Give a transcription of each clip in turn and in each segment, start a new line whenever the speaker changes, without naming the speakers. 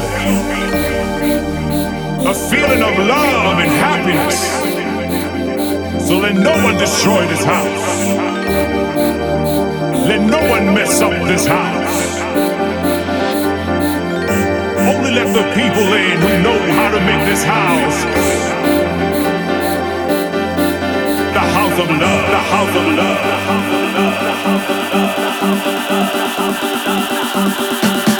feeling. A feeling of love and happiness. So let no one destroy this house. Let no one mess up this house. Only let the people in who know how to make this house the house of love, the house of love, the house of love, the house of love. The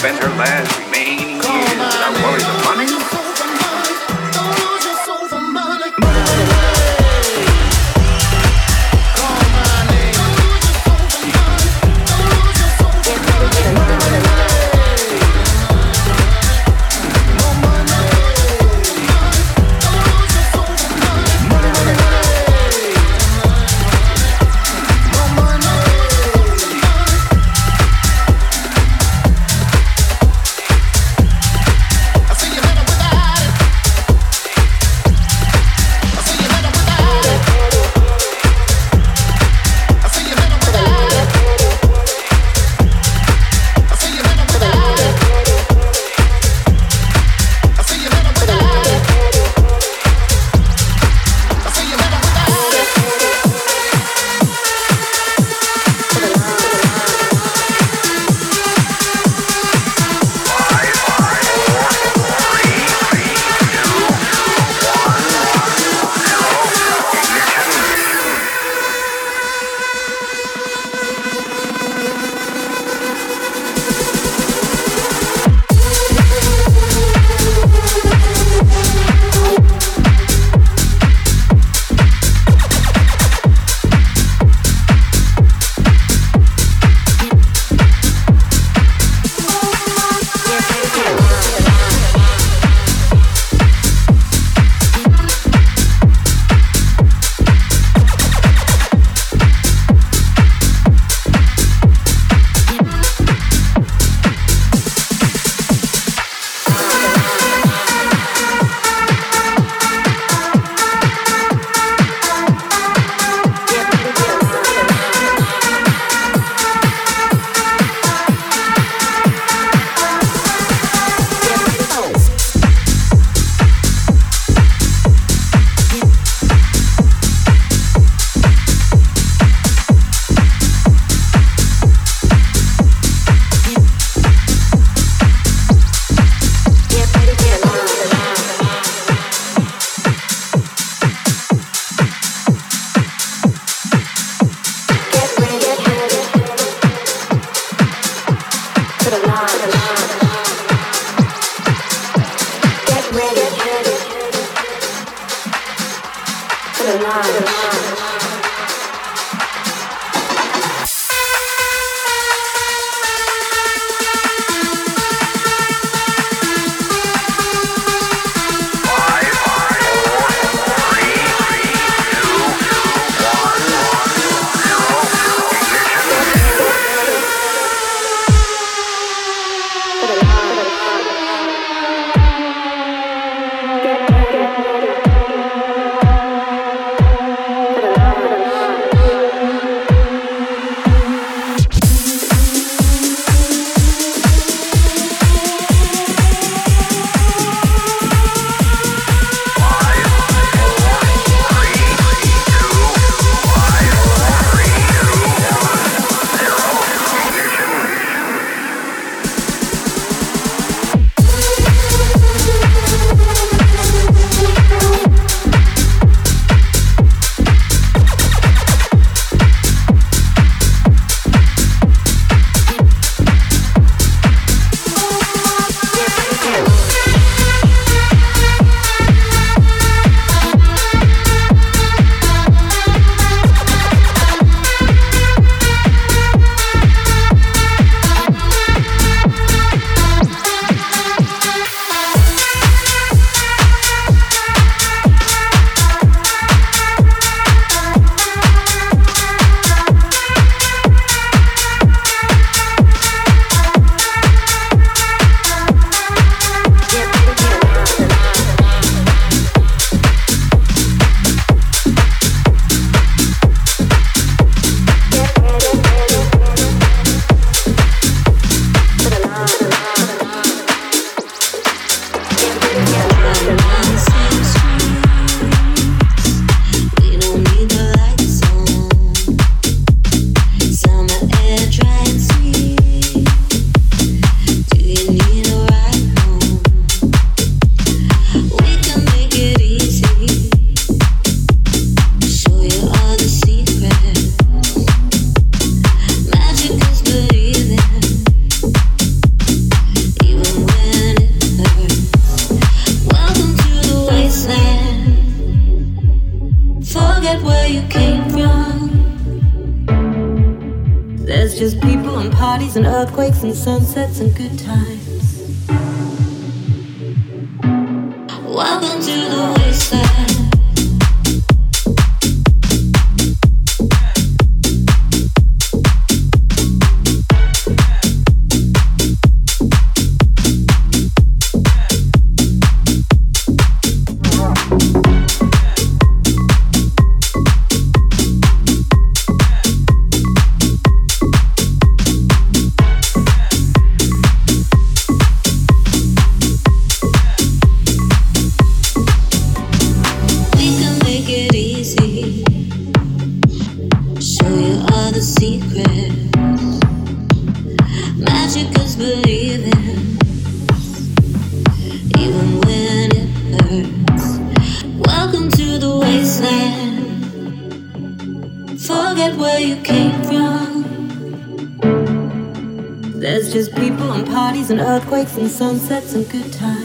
spend her last remaining years. Without worries
and sunsets and good times.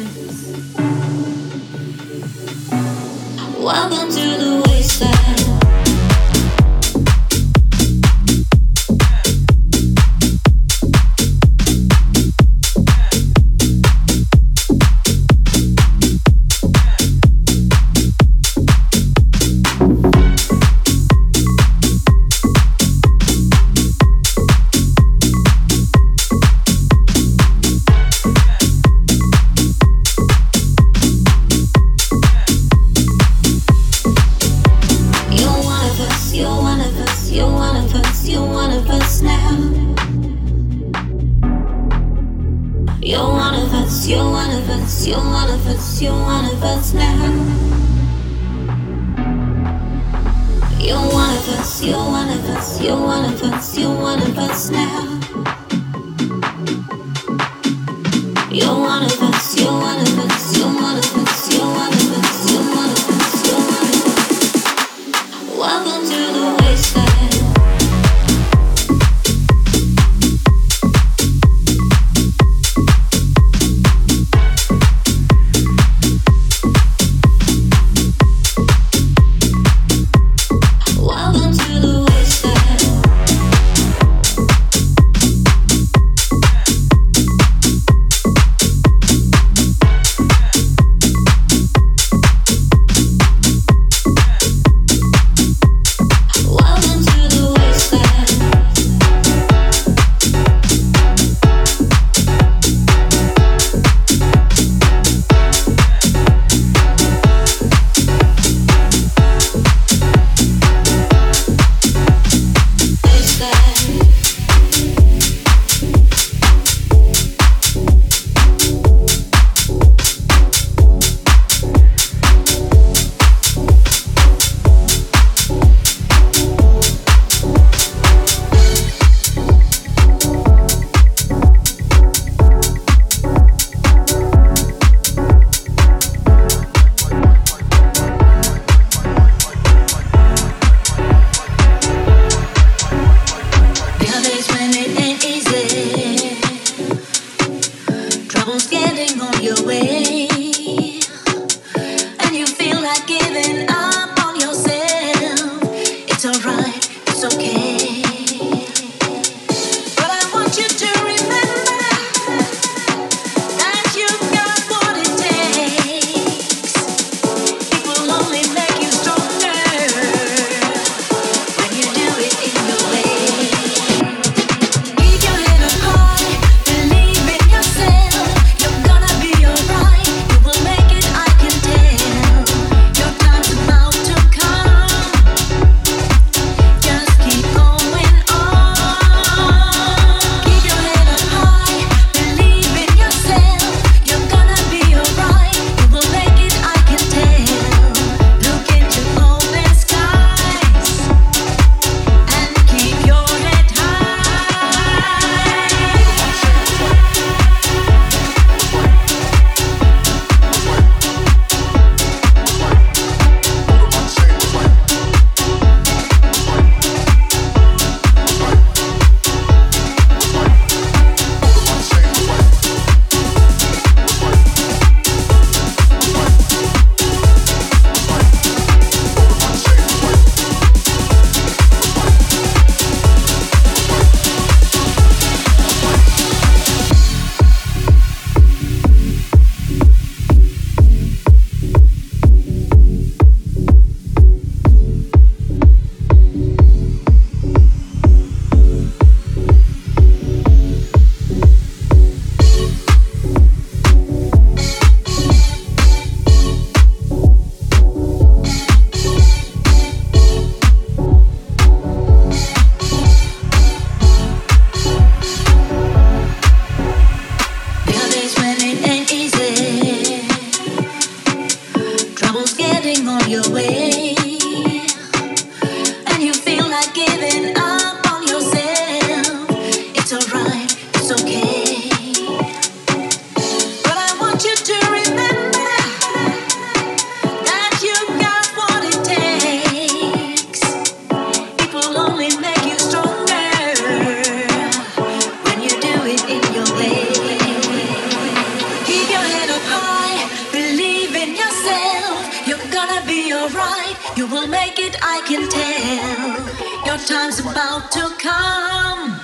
time's
about to come.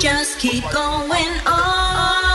Just keep going on.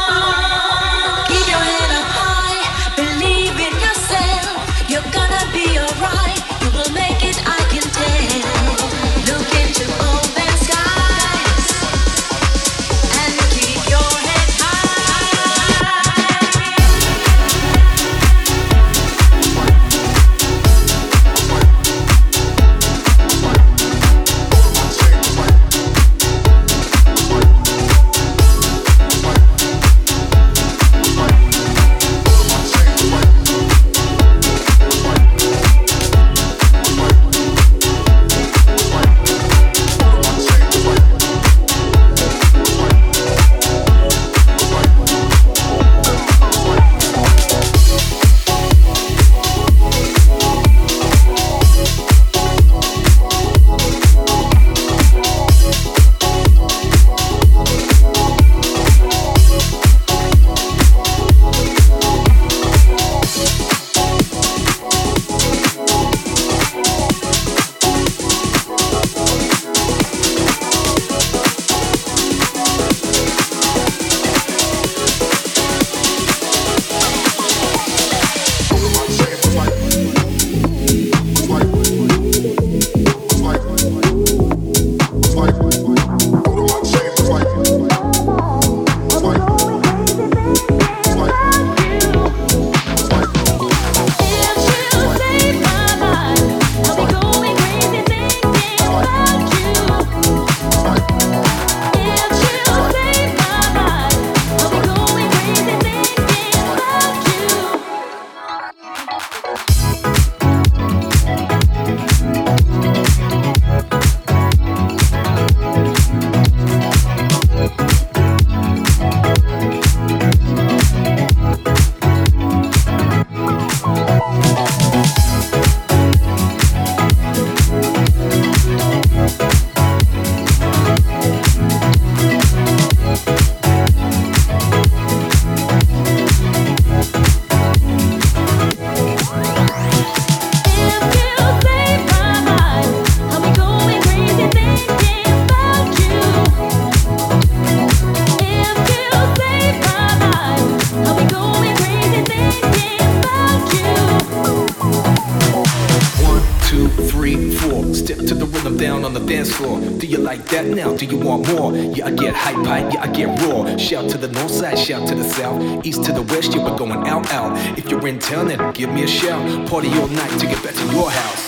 give me a shout. Party all night to get back to your house.